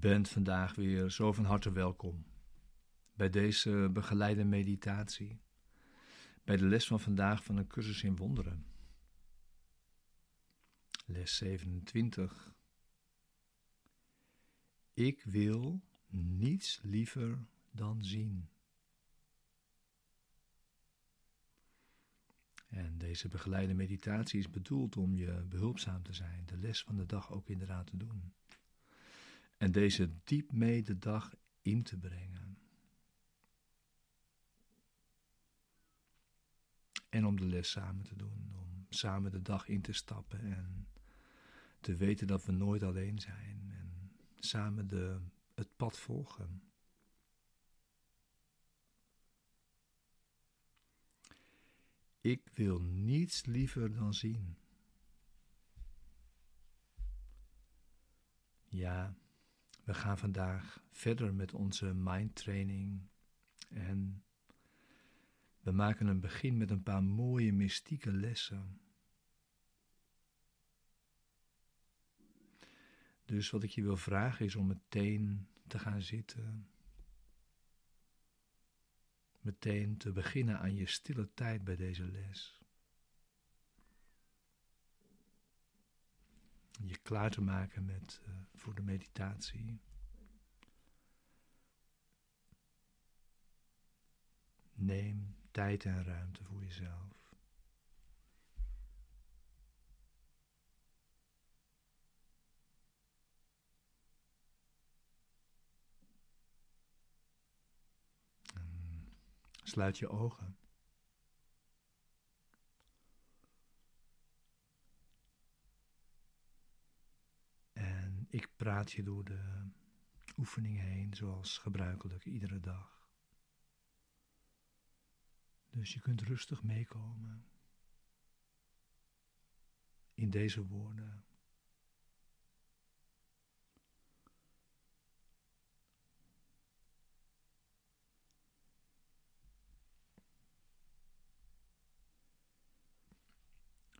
bent vandaag weer zo van harte welkom bij deze begeleide meditatie, bij de les van vandaag van een cursus in wonderen. Les 27. Ik wil niets liever dan zien. En deze begeleide meditatie is bedoeld om je behulpzaam te zijn, de les van de dag ook inderdaad te doen. En deze diep mee de dag in te brengen. En om de les samen te doen, om samen de dag in te stappen en te weten dat we nooit alleen zijn en samen de, het pad volgen. Ik wil niets liever dan zien. Ja, we gaan vandaag verder met onze mindtraining en we maken een begin met een paar mooie mystieke lessen. Dus wat ik je wil vragen is om meteen te gaan zitten. Meteen te beginnen aan je stille tijd bij deze les. Je klaar te maken met, uh, voor de meditatie. Neem tijd en ruimte voor jezelf. sluit je ogen. En ik praat je door de oefening heen, zoals gebruikelijk iedere dag. Dus je kunt rustig meekomen in deze woorden.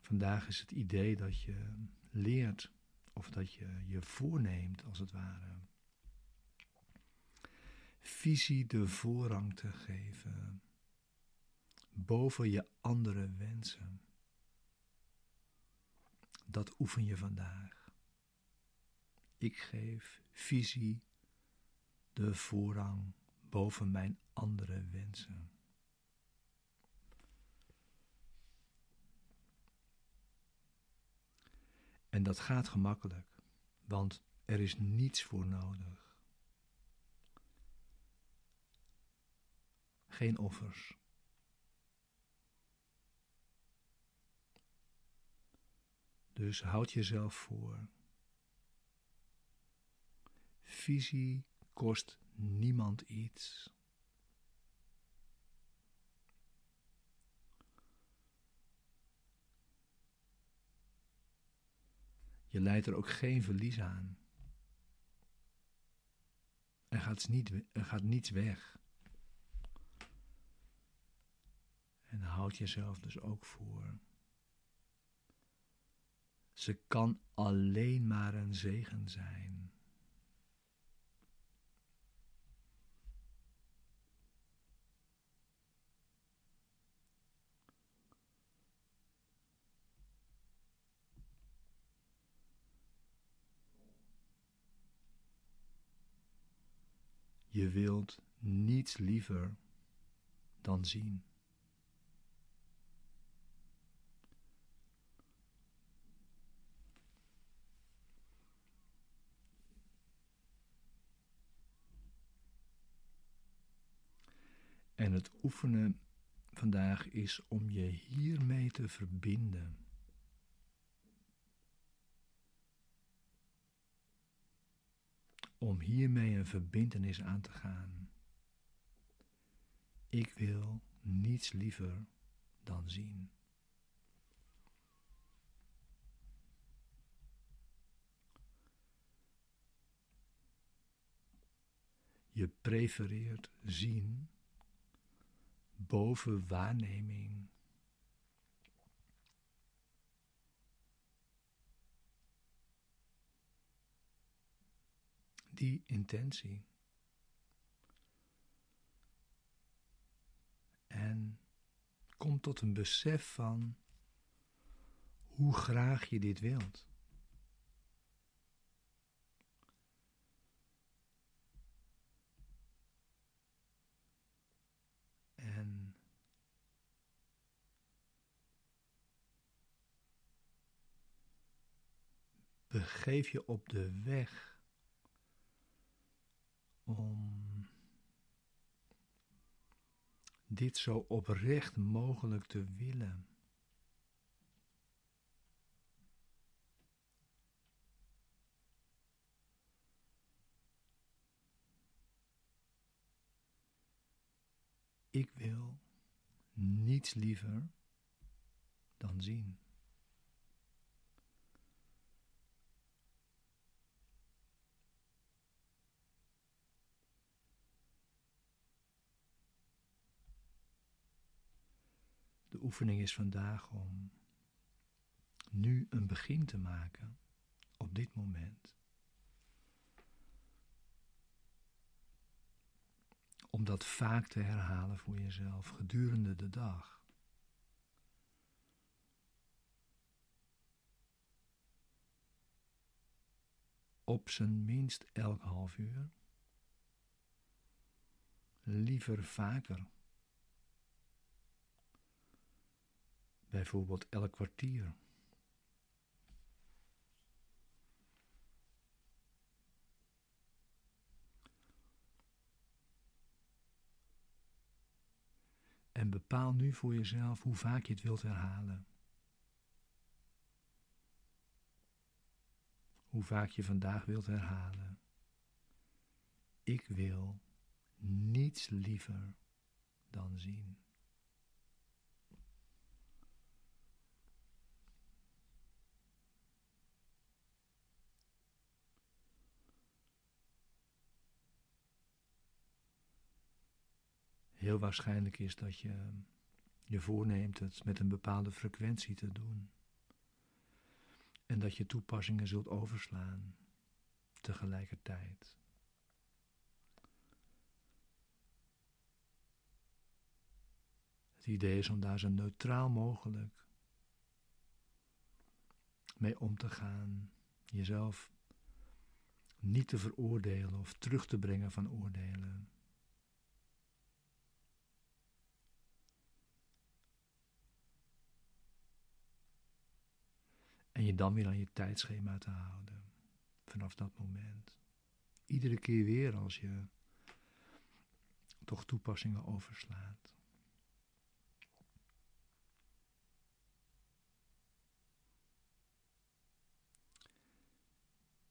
Vandaag is het idee dat je leert of dat je je voorneemt, als het ware, visie de voorrang te geven boven je andere wensen. Dat oefen je vandaag. Ik geef visie de voorrang boven mijn andere wensen. En dat gaat gemakkelijk, want er is niets voor nodig. Geen offers. Dus houd jezelf voor. Visie kost niemand iets. Je leidt er ook geen verlies aan. Er gaat, niet, er gaat niets weg. En houd jezelf dus ook voor. Ze kan alleen maar een zegen zijn. Je wilt niets liever dan zien. En het oefenen vandaag is om je hiermee te verbinden. Om hiermee een verbindenis aan te gaan. Ik wil niets liever dan zien. Je prefereert zien boven waarneming. Die intentie. En kom tot een besef van hoe graag je dit wilt. En begeef je op de weg om dit zo oprecht mogelijk te willen. Ik wil niets liever dan zien. Oefening is vandaag om nu een begin te maken op dit moment. Om dat vaak te herhalen voor jezelf gedurende de dag. Op zijn minst elk half uur. Liever vaker. Bijvoorbeeld elk kwartier. En bepaal nu voor jezelf hoe vaak je het wilt herhalen. Hoe vaak je vandaag wilt herhalen. Ik wil niets liever dan zien. Heel waarschijnlijk is dat je je voorneemt het met een bepaalde frequentie te doen. En dat je toepassingen zult overslaan tegelijkertijd. Het idee is om daar zo neutraal mogelijk mee om te gaan, jezelf niet te veroordelen of terug te brengen van oordelen. En je dan weer aan je tijdschema te houden. Vanaf dat moment. Iedere keer weer als je toch toepassingen overslaat.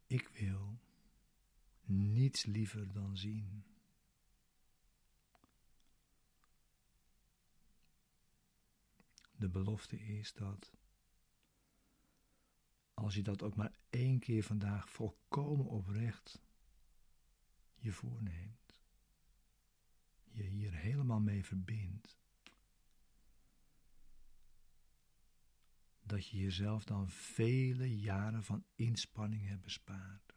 Ik wil niets liever dan zien. De belofte is dat als je dat ook maar één keer vandaag volkomen oprecht je voorneemt, je hier helemaal mee verbindt, dat je jezelf dan vele jaren van inspanning hebt bespaard.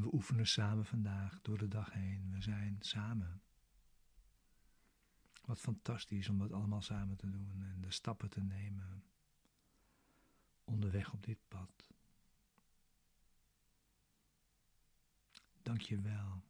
En we oefenen samen vandaag door de dag heen. We zijn samen. Wat fantastisch om dat allemaal samen te doen en de stappen te nemen onderweg op dit pad. Dank je wel.